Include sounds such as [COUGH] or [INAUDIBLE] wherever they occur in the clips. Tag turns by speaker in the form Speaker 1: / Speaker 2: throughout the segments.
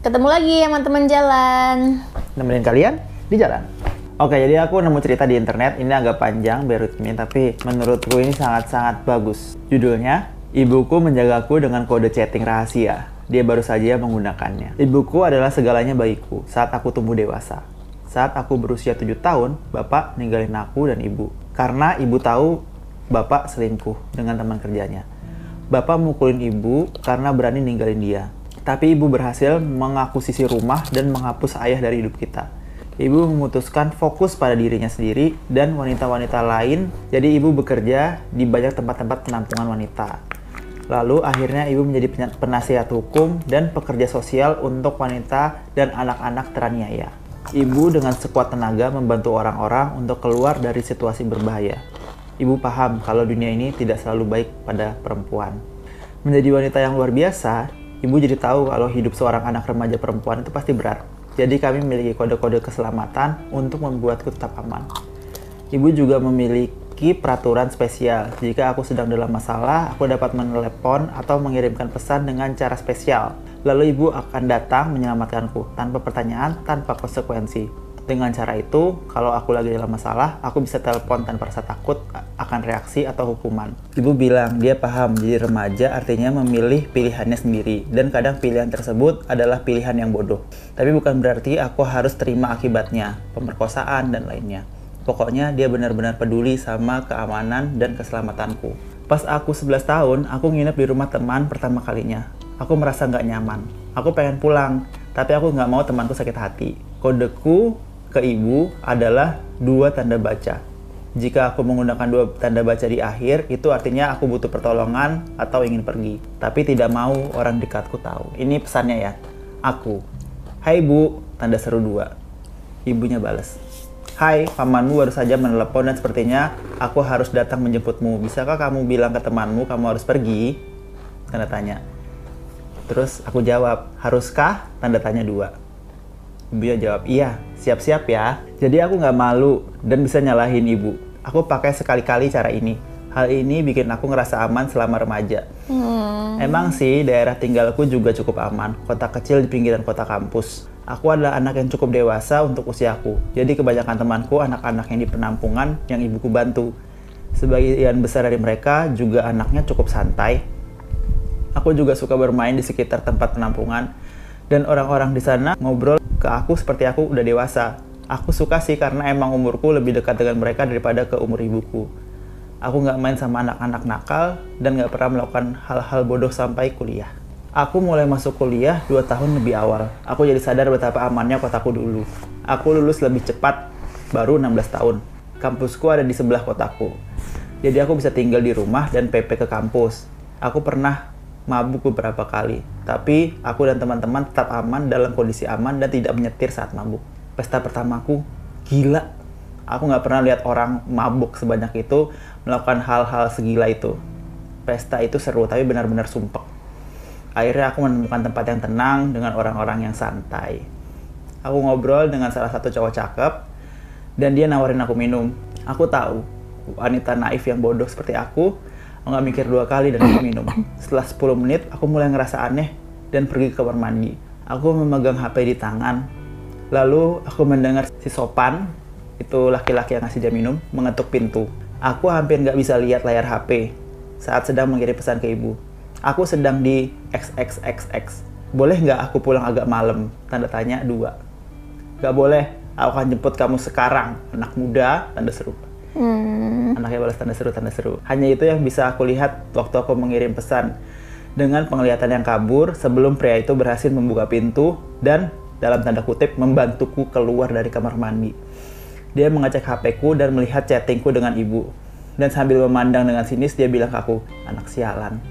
Speaker 1: Ketemu lagi sama teman jalan.
Speaker 2: Nemenin kalian di jalan. Oke, jadi aku nemu cerita di internet. Ini agak panjang, me, tapi menurutku ini sangat-sangat bagus. Judulnya, Ibuku menjagaku dengan kode chatting rahasia. Dia baru saja menggunakannya. Ibuku adalah segalanya bagiku saat aku tumbuh dewasa. Saat aku berusia 7 tahun, bapak ninggalin aku dan ibu. Karena ibu tahu bapak selingkuh dengan teman kerjanya. Bapak mukulin ibu karena berani ninggalin dia. Tapi ibu berhasil mengakusisi rumah dan menghapus ayah dari hidup kita. Ibu memutuskan fokus pada dirinya sendiri dan wanita-wanita lain, jadi ibu bekerja di banyak tempat-tempat penampungan wanita. Lalu akhirnya ibu menjadi penasihat hukum dan pekerja sosial untuk wanita dan anak-anak teraniaya. Ibu dengan sekuat tenaga membantu orang-orang untuk keluar dari situasi berbahaya. Ibu paham kalau dunia ini tidak selalu baik pada perempuan. Menjadi wanita yang luar biasa, ibu jadi tahu kalau hidup seorang anak remaja perempuan itu pasti berat. Jadi kami memiliki kode-kode keselamatan untuk membuatku tetap aman. Ibu juga memiliki peraturan spesial. Jika aku sedang dalam masalah, aku dapat menelepon atau mengirimkan pesan dengan cara spesial. Lalu ibu akan datang menyelamatkanku tanpa pertanyaan, tanpa konsekuensi. Dengan cara itu, kalau aku lagi dalam masalah, aku bisa telepon tanpa rasa takut akan reaksi atau hukuman. Ibu bilang dia paham jadi remaja artinya memilih pilihannya sendiri dan kadang pilihan tersebut adalah pilihan yang bodoh. Tapi bukan berarti aku harus terima akibatnya, pemerkosaan dan lainnya. Pokoknya dia benar-benar peduli sama keamanan dan keselamatanku. Pas aku 11 tahun, aku nginep di rumah teman pertama kalinya. Aku merasa nggak nyaman. Aku pengen pulang, tapi aku nggak mau temanku sakit hati. Kodeku ke ibu adalah dua tanda baca. Jika aku menggunakan dua tanda baca di akhir, itu artinya aku butuh pertolongan atau ingin pergi. Tapi tidak mau orang dekatku tahu. Ini pesannya ya. Aku. Hai bu, tanda seru dua. Ibunya balas. Hai, pamanmu baru saja menelepon dan sepertinya aku harus datang menjemputmu. Bisakah kamu bilang ke temanmu kamu harus pergi? Tanda tanya. Terus aku jawab, haruskah? Tanda tanya dua. Ibunya jawab, iya, siap-siap ya. Jadi aku nggak malu dan bisa nyalahin ibu. Aku pakai sekali-kali cara ini. Hal ini bikin aku ngerasa aman selama remaja. Hmm. Emang sih daerah tinggalku juga cukup aman. Kota kecil di pinggiran kota kampus. Aku adalah anak yang cukup dewasa untuk usiaku. Jadi kebanyakan temanku anak-anak yang di penampungan yang ibuku bantu. Sebagian besar dari mereka juga anaknya cukup santai. Aku juga suka bermain di sekitar tempat penampungan dan orang-orang di sana ngobrol ke aku seperti aku udah dewasa. Aku suka sih karena emang umurku lebih dekat dengan mereka daripada ke umur ibuku. Aku nggak main sama anak-anak nakal dan nggak pernah melakukan hal-hal bodoh sampai kuliah. Aku mulai masuk kuliah 2 tahun lebih awal. Aku jadi sadar betapa amannya kotaku dulu. Aku lulus lebih cepat, baru 16 tahun. Kampusku ada di sebelah kotaku. Jadi aku bisa tinggal di rumah dan PP ke kampus. Aku pernah mabuk beberapa kali. Tapi aku dan teman-teman tetap aman dalam kondisi aman dan tidak menyetir saat mabuk. Pesta pertamaku gila. Aku nggak pernah lihat orang mabuk sebanyak itu melakukan hal-hal segila itu. Pesta itu seru tapi benar-benar sumpek. Akhirnya aku menemukan tempat yang tenang dengan orang-orang yang santai. Aku ngobrol dengan salah satu cowok cakep dan dia nawarin aku minum. Aku tahu wanita naif yang bodoh seperti aku nggak mikir dua kali dan aku minum. Setelah 10 menit, aku mulai ngerasa aneh dan pergi ke kamar mandi. Aku memegang HP di tangan. Lalu aku mendengar si Sopan, itu laki-laki yang ngasih dia minum, mengetuk pintu. Aku hampir nggak bisa lihat layar HP saat sedang mengirim pesan ke ibu. Aku sedang di XXXX. Boleh nggak aku pulang agak malam? Tanda tanya dua. Nggak boleh, aku akan jemput kamu sekarang. Anak muda, tanda seru. Hmm. Anaknya balas tanda seru, tanda seru. Hanya itu yang bisa aku lihat waktu aku mengirim pesan. Dengan penglihatan yang kabur sebelum pria itu berhasil membuka pintu dan dalam tanda kutip membantuku keluar dari kamar mandi. Dia mengecek HP-ku dan melihat chattingku dengan ibu. Dan sambil memandang dengan sinis dia bilang ke aku, anak sialan.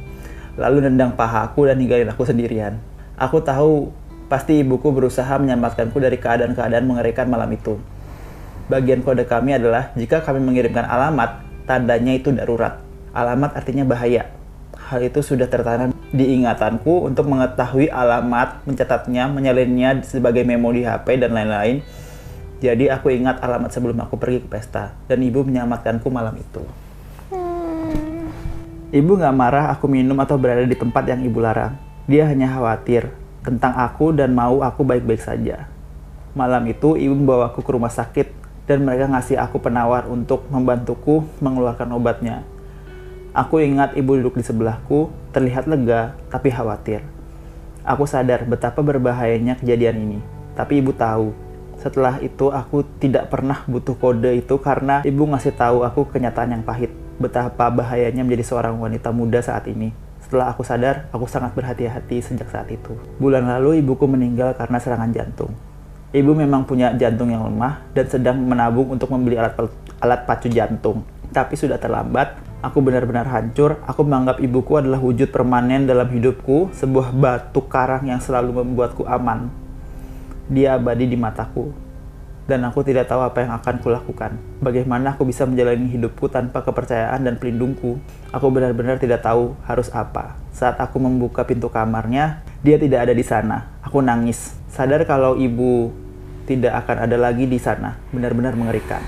Speaker 2: Lalu nendang pahaku dan ninggalin aku sendirian. Aku tahu pasti ibuku berusaha menyelamatkanku dari keadaan-keadaan mengerikan malam itu bagian kode kami adalah jika kami mengirimkan alamat, tandanya itu darurat. Alamat artinya bahaya. Hal itu sudah tertanam di ingatanku untuk mengetahui alamat, mencatatnya, menyalinnya sebagai memo di HP dan lain-lain. Jadi aku ingat alamat sebelum aku pergi ke pesta dan ibu menyelamatkanku malam itu. Ibu nggak marah aku minum atau berada di tempat yang ibu larang. Dia hanya khawatir tentang aku dan mau aku baik-baik saja. Malam itu ibu membawa aku ke rumah sakit dan mereka ngasih aku penawar untuk membantuku mengeluarkan obatnya. Aku ingat ibu duduk di sebelahku, terlihat lega tapi khawatir. Aku sadar betapa berbahayanya kejadian ini, tapi ibu tahu. Setelah itu aku tidak pernah butuh kode itu karena ibu ngasih tahu aku kenyataan yang pahit, betapa bahayanya menjadi seorang wanita muda saat ini. Setelah aku sadar, aku sangat berhati-hati sejak saat itu. Bulan lalu ibuku meninggal karena serangan jantung. Ibu memang punya jantung yang lemah dan sedang menabung untuk membeli alat alat pacu jantung. Tapi sudah terlambat, aku benar-benar hancur. Aku menganggap ibuku adalah wujud permanen dalam hidupku, sebuah batu karang yang selalu membuatku aman. Dia abadi di mataku, dan aku tidak tahu apa yang akan kulakukan. Bagaimana aku bisa menjalani hidupku tanpa kepercayaan dan pelindungku? Aku benar-benar tidak tahu harus apa. Saat aku membuka pintu kamarnya, dia tidak ada di sana. Aku nangis, sadar kalau ibu tidak akan ada lagi di sana. Benar-benar mengerikan.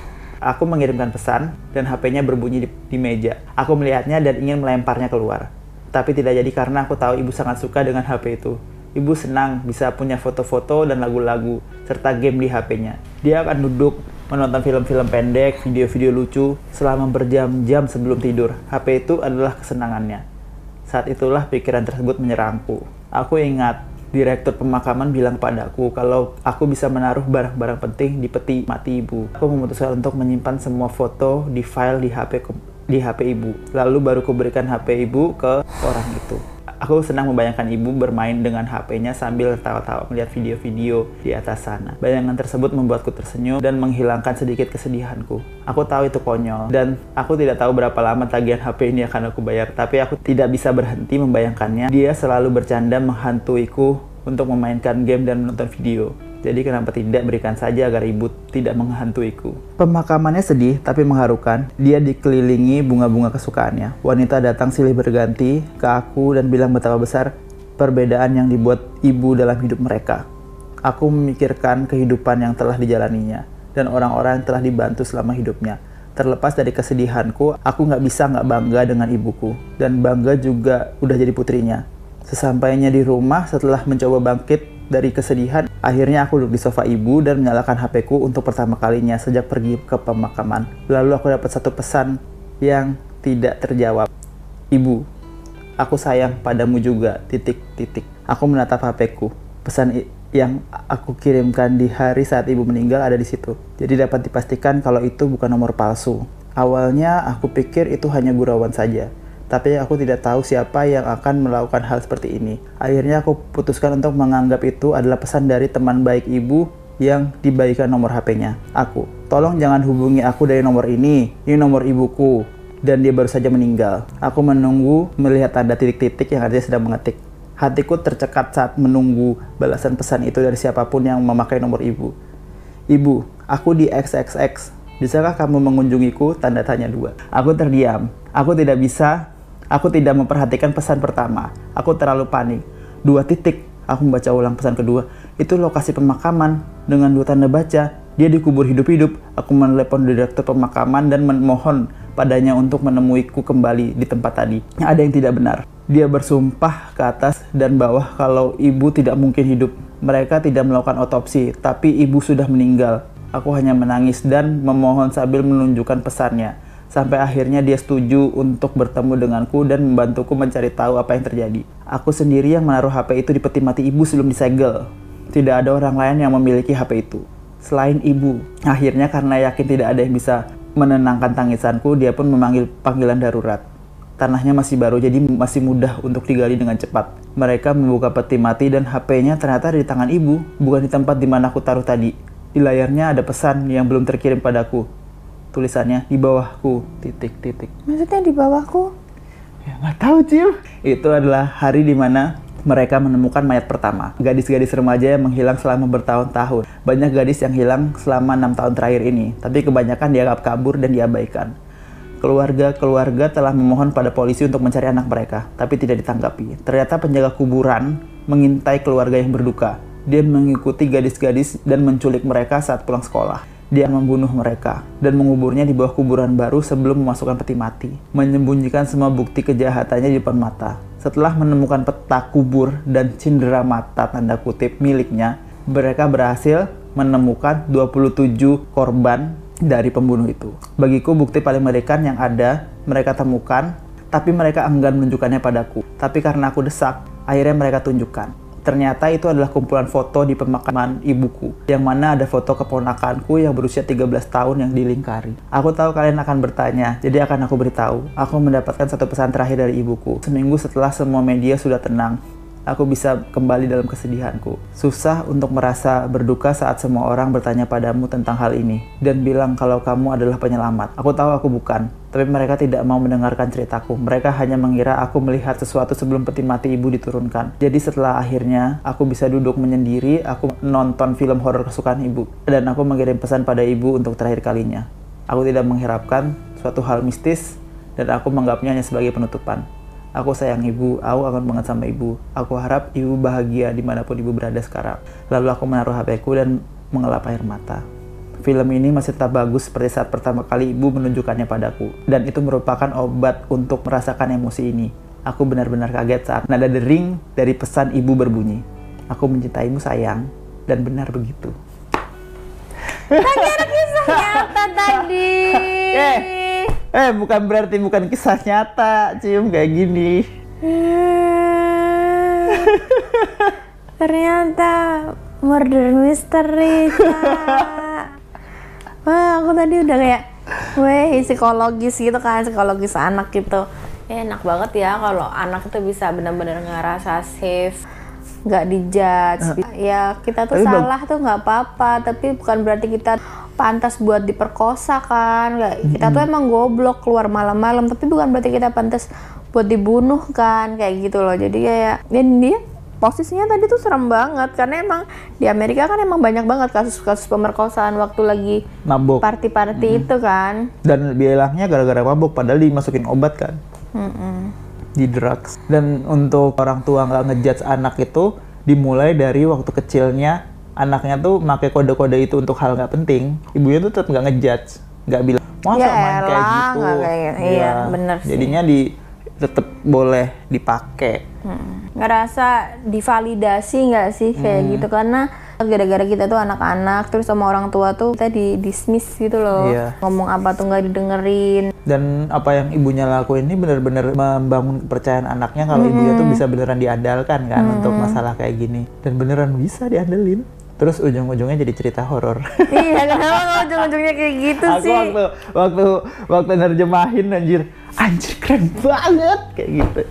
Speaker 2: Aku mengirimkan pesan dan HP-nya berbunyi di, di meja. Aku melihatnya dan ingin melemparnya keluar. Tapi tidak jadi karena aku tahu ibu sangat suka dengan HP itu. Ibu senang bisa punya foto-foto dan lagu-lagu, serta game di HP-nya. Dia akan duduk menonton film-film pendek, video-video lucu, selama berjam-jam sebelum tidur. HP itu adalah kesenangannya. Saat itulah pikiran tersebut menyerangku. Aku ingat, direktur pemakaman bilang padaku kalau aku bisa menaruh barang-barang penting di peti mati ibu. Aku memutuskan untuk menyimpan semua foto di file di HP di HP ibu. Lalu baru kuberikan HP ibu ke orang itu. Aku senang membayangkan ibu bermain dengan HP-nya sambil tertawa-tawa melihat video-video di atas sana. Bayangan tersebut membuatku tersenyum dan menghilangkan sedikit kesedihanku. Aku tahu itu konyol dan aku tidak tahu berapa lama tagihan HP ini akan aku bayar, tapi aku tidak bisa berhenti membayangkannya. Dia selalu bercanda menghantuiku untuk memainkan game dan menonton video. Jadi kenapa tidak berikan saja agar ibu tidak menghantuiku. Pemakamannya sedih tapi mengharukan. Dia dikelilingi bunga-bunga kesukaannya. Wanita datang silih berganti ke aku dan bilang betapa besar perbedaan yang dibuat ibu dalam hidup mereka. Aku memikirkan kehidupan yang telah dijalaninya dan orang-orang yang telah dibantu selama hidupnya. Terlepas dari kesedihanku, aku nggak bisa nggak bangga dengan ibuku. Dan bangga juga udah jadi putrinya. Sesampainya di rumah setelah mencoba bangkit dari kesedihan, akhirnya aku duduk di sofa ibu dan menyalakan HP ku untuk pertama kalinya sejak pergi ke pemakaman. Lalu aku dapat satu pesan yang tidak terjawab. Ibu, aku sayang padamu juga, titik-titik. Aku menatap HP ku. Pesan yang aku kirimkan di hari saat ibu meninggal ada di situ. Jadi dapat dipastikan kalau itu bukan nomor palsu. Awalnya aku pikir itu hanya gurauan saja tapi aku tidak tahu siapa yang akan melakukan hal seperti ini. Akhirnya aku putuskan untuk menganggap itu adalah pesan dari teman baik ibu yang dibagikan nomor HP-nya. Aku, tolong jangan hubungi aku dari nomor ini, ini nomor ibuku, dan dia baru saja meninggal. Aku menunggu melihat tanda titik-titik yang artinya sedang mengetik. Hatiku tercekat saat menunggu balasan pesan itu dari siapa pun yang memakai nomor ibu. Ibu, aku di XXX. Bisakah kamu mengunjungiku? Tanda tanya dua. Aku terdiam. Aku tidak bisa Aku tidak memperhatikan pesan pertama. Aku terlalu panik. Dua titik. Aku membaca ulang pesan kedua. Itu lokasi pemakaman dengan dua tanda baca. Dia dikubur hidup-hidup. Aku menelepon direktur pemakaman dan memohon padanya untuk menemuiku kembali di tempat tadi. Ada yang tidak benar. Dia bersumpah ke atas dan bawah kalau ibu tidak mungkin hidup. Mereka tidak melakukan otopsi, tapi ibu sudah meninggal. Aku hanya menangis dan memohon sambil menunjukkan pesannya sampai akhirnya dia setuju untuk bertemu denganku dan membantuku mencari tahu apa yang terjadi. Aku sendiri yang menaruh HP itu di peti mati ibu sebelum disegel. Tidak ada orang lain yang memiliki HP itu. Selain ibu. Akhirnya karena yakin tidak ada yang bisa menenangkan tangisanku, dia pun memanggil panggilan darurat. Tanahnya masih baru, jadi masih mudah untuk digali dengan cepat. Mereka membuka peti mati dan HP-nya ternyata ada di tangan ibu, bukan di tempat di mana aku taruh tadi. Di layarnya ada pesan yang belum terkirim padaku tulisannya di bawahku titik titik
Speaker 1: maksudnya di bawahku
Speaker 2: ya nggak tahu Cil itu adalah hari di mana mereka menemukan mayat pertama. Gadis-gadis remaja yang menghilang selama bertahun-tahun. Banyak gadis yang hilang selama enam tahun terakhir ini, tapi kebanyakan dianggap kabur dan diabaikan. Keluarga-keluarga telah memohon pada polisi untuk mencari anak mereka, tapi tidak ditanggapi. Ternyata penjaga kuburan mengintai keluarga yang berduka. Dia mengikuti gadis-gadis dan menculik mereka saat pulang sekolah dia membunuh mereka dan menguburnya di bawah kuburan baru sebelum memasukkan peti mati, menyembunyikan semua bukti kejahatannya di depan mata. Setelah menemukan peta kubur dan cindera mata tanda kutip miliknya, mereka berhasil menemukan 27 korban dari pembunuh itu. Bagiku bukti paling mengerikan yang ada mereka temukan, tapi mereka enggan menunjukkannya padaku. Tapi karena aku desak, akhirnya mereka tunjukkan. Ternyata itu adalah kumpulan foto di pemakaman ibuku, yang mana ada foto keponakanku yang berusia 13 tahun yang dilingkari. Aku tahu kalian akan bertanya, jadi akan aku beritahu. Aku mendapatkan satu pesan terakhir dari ibuku. Seminggu setelah semua media sudah tenang, aku bisa kembali dalam kesedihanku. Susah untuk merasa berduka saat semua orang bertanya padamu tentang hal ini dan bilang kalau kamu adalah penyelamat. Aku tahu aku bukan, tapi mereka tidak mau mendengarkan ceritaku. Mereka hanya mengira aku melihat sesuatu sebelum peti mati ibu diturunkan. Jadi setelah akhirnya aku bisa duduk menyendiri, aku nonton film horor kesukaan ibu dan aku mengirim pesan pada ibu untuk terakhir kalinya. Aku tidak mengharapkan suatu hal mistis dan aku menganggapnya hanya sebagai penutupan. Aku sayang ibu, aku akan banget sama ibu. Aku harap ibu bahagia di mana pun ibu berada sekarang. Lalu aku menaruh HP ku dan mengelap air mata. Film ini masih tetap bagus seperti saat pertama kali ibu menunjukkannya padaku. Dan itu merupakan obat untuk merasakan emosi ini. Aku benar-benar kaget saat nada dering dari pesan ibu berbunyi. Aku mencintaimu sayang, dan benar begitu.
Speaker 1: Tadi ada kisah nyata tadi.
Speaker 2: Eh, eh bukan berarti bukan kisah nyata, cium kayak gini.
Speaker 1: Ternyata murder mystery. Wah, aku tadi udah kayak, weh psikologis gitu kan, psikologis anak gitu. Ya, enak banget ya kalau anak itu bisa benar-benar ngerasa safe, nggak dijudge. Ya kita tuh salah tuh nggak apa-apa, tapi bukan berarti kita pantas buat diperkosa kan. Nggak- kita tuh emang goblok keluar malam-malam, tapi bukan berarti kita pantas buat dibunuh kan, kayak gitu loh. Jadi kayak, dan dia posisinya tadi tuh serem banget karena emang di Amerika kan emang banyak banget kasus-kasus pemerkosaan waktu lagi
Speaker 2: Mabuk.
Speaker 1: party-party itu kan.
Speaker 2: Dan bilangnya gara-gara mabuk, padahal dimasukin obat kan.
Speaker 1: Mm-mm.
Speaker 2: di drugs dan untuk orang tua nggak ngejudge anak itu dimulai dari waktu kecilnya anaknya tuh pakai kode-kode itu untuk hal nggak penting ibunya tuh tetap nggak ngejudge nggak bilang masa
Speaker 1: Ya
Speaker 2: main kayak gitu.
Speaker 1: kayak gitu." Iya, bener sih.
Speaker 2: jadinya di tetap boleh dipakai
Speaker 1: Mm. ngerasa divalidasi nggak sih kayak gitu? Karena gara-gara kita tuh anak-anak terus sama orang tua tuh kita di dismiss gitu loh.
Speaker 2: Iya.
Speaker 1: ngomong apa tuh nggak didengerin.
Speaker 2: Dan apa yang ibunya lakuin ini benar-benar membangun kepercayaan anaknya kalau ibunya tuh bisa beneran diandalkan kan untuk masalah kayak gini. Dan beneran bisa diandelin terus ujung-ujungnya jadi cerita horor. [LAUGHS]
Speaker 1: Iya kenapa ujung-ujungnya kayak gitu
Speaker 2: aku
Speaker 1: sih?
Speaker 2: waktu waktu waktu nerjemahin anjir. Anjir keren banget. Kayak gitu.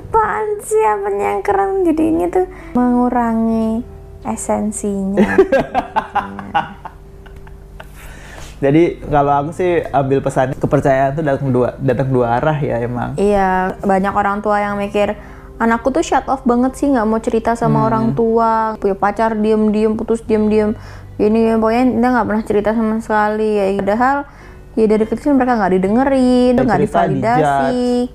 Speaker 1: Apaan sih apanya yang keren? Jadi ini tuh mengurangi esensinya. [LAUGHS]
Speaker 2: Jadi kalau aku sih ambil pesan kepercayaan tuh datang dua datang dua arah ya emang.
Speaker 1: Iya, banyak orang tua yang mikir anakku tuh shut off banget sih nggak mau cerita
Speaker 2: Hmm.
Speaker 1: sama orang tua, punya pacar diem-diem, putus diem-diem. Ini pokoknya dia nggak pernah cerita sama sekali. Ya, padahal ya dari kecil mereka nggak didengerin,
Speaker 2: Ya,
Speaker 1: nggak divalidasi,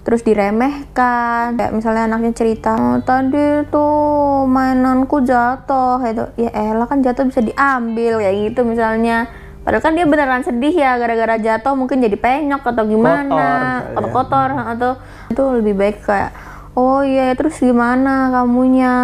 Speaker 1: terus diremehkan. Kayak misalnya anaknya cerita, "Oh, tadi tuh mainanku jatuh, itu ya elah kan jatuh bisa diambil kayak gitu misalnya. Padahal kan dia beneran sedih ya gara-gara jatuh mungkin jadi penyok atau gimana
Speaker 2: misalnya.
Speaker 1: atau kotor atau itu lebih baik kayak oh iya terus gimana kamunya?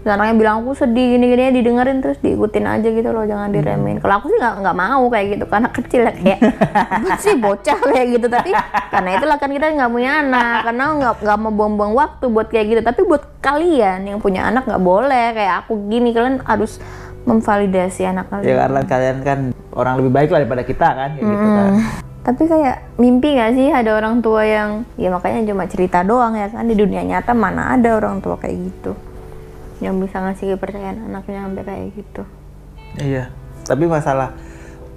Speaker 1: Terus anaknya bilang aku sedih gini gini didengerin terus diikutin aja gitu loh jangan diremehin. Kalau aku sih nggak nggak mau kayak gitu karena [LAUGHS] kecil ya kayak "Apa sih bocah [LAUGHS] kayak gitu. Tapi karena itulah kan kita nggak punya anak karena nggak nggak mau buang-buang waktu buat kayak gitu. Tapi buat kalian yang punya anak nggak boleh kayak aku gini kalian harus memvalidasi anak kalian.
Speaker 2: Ya karena kalian kan orang lebih baik lah daripada kita kan kayak gitu kan
Speaker 1: Tapi kayak mimpi gak sih ada orang tua yang ya makanya cuma cerita doang ya kan di dunia nyata mana ada orang tua kayak gitu yang bisa ngasih kepercayaan anaknya sampai kayak gitu.
Speaker 2: iya tapi masalah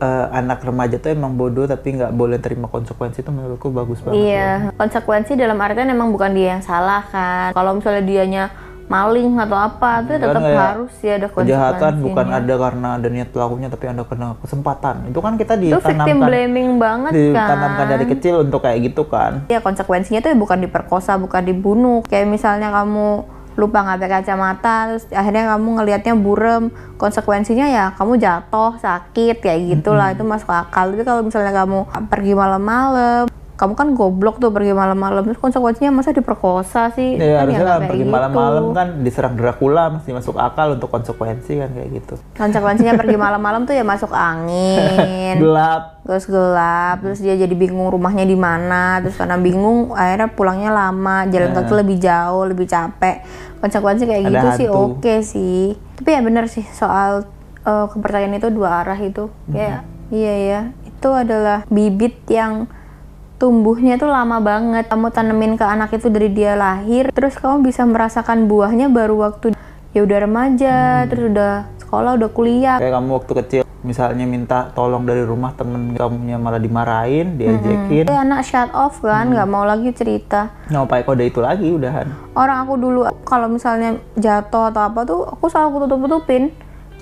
Speaker 2: eh, anak remaja tuh emang bodoh tapi nggak boleh terima konsekuensi itu menurutku bagus banget
Speaker 1: Iya, konsekuensi dalam artian emang bukan dia yang salah kan. Kalau misalnya dianya maling atau apa, itu tetap
Speaker 2: kayak
Speaker 1: harus ya ada konsekuensinya.
Speaker 2: kejahatan bukan ada karena ada niat pelakunya tapi ada karena kesempatan itu kan kita
Speaker 1: Itu victim
Speaker 2: ditanamkan
Speaker 1: blaming banget kan.
Speaker 2: ditanamkan dari kecil untuk kayak gitu kan
Speaker 1: Ya konsekuensinya tuh bukan diperkosa, bukan dibunuh. Kayak misalnya kamu lupa nggak pakai kacamata, terus akhirnya kamu ngelihatnya burem, konsekuensinya ya kamu jatuh, sakit, kayak gitulah itu masuk akal. Tapi kalau misalnya kamu pergi malam-malam, kamu kan goblok tuh pergi malam-malam. Terus konsekuensinya masa diperkosa sih?
Speaker 2: Ya,
Speaker 1: kan
Speaker 2: harusnya
Speaker 1: nggak
Speaker 2: kan
Speaker 1: kayak
Speaker 2: pergi
Speaker 1: gitu.
Speaker 2: malam-malam kan diserang Dracula mesti masuk akal untuk konsekuensi kan kayak gitu.
Speaker 1: konsekuensinya [LAUGHS] pergi malam-malam tuh ya masuk angin. [LAUGHS]
Speaker 2: Gelap.
Speaker 1: terus gelap terus dia jadi bingung rumahnya di mana. Terus karena bingung akhirnya pulangnya lama. Jalan kaki lebih jauh lebih capek. Konsekuensi kayak
Speaker 2: Ada
Speaker 1: gitu sih
Speaker 2: hantu.
Speaker 1: oke sih. Tapi ya bener sih soal eh, kepercayaan itu dua arah itu. Ya iya ya itu adalah bibit yang tumbuhnya tuh lama banget. Kamu tanemin ke anak itu dari dia lahir terus kamu bisa merasakan buahnya baru waktu ya udah remaja terus udah sekolah udah kuliah.
Speaker 2: Kayak kamu waktu kecil misalnya minta tolong dari rumah temen kamunya malah dimarahin, diajekin.
Speaker 1: Eh, anak shut off kan nggak mau lagi cerita.
Speaker 2: Nggak kode itu lagi udahan.
Speaker 1: orang aku dulu kalau misalnya jatuh atau apa tuh aku selalu aku tutup tutupin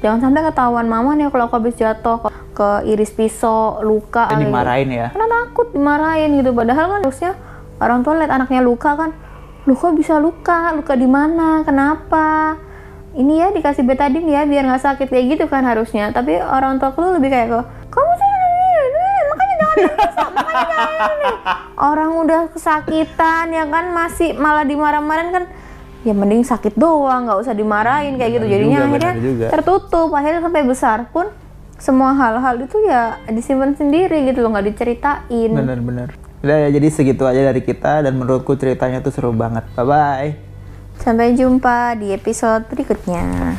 Speaker 1: jangan sampai ketahuan mama nih kalau aku habis jatuh ke, iris pisau luka gitu.
Speaker 2: dimarahin ya.
Speaker 1: karena takut dimarahin gitu. Padahal kan harusnya orang tua lihat anaknya luka kan luka bisa luka? Luka di mana? Kenapa? Ini ya dikasih betadin ya biar nggak sakit kayak gitu kan harusnya. Tapi orang tua tuh lebih kayak kok kamu sih makanya jangan bisa makanya jangan ini orang udah kesakitan ya kan masih malah dimarah-marahin kan ya mending sakit doang nggak usah dimarahin kayak gitu. Jadinya
Speaker 2: juga,
Speaker 1: akhirnya
Speaker 2: juga.
Speaker 1: tertutup. Akhirnya sampai besar pun semua hal-hal itu ya disimpan sendiri gitu loh nggak diceritain
Speaker 2: Bener-bener. Udah ya, jadi segitu aja dari kita dan menurutku ceritanya tuh seru banget. Bye-bye.
Speaker 1: sampai jumpa di episode berikutnya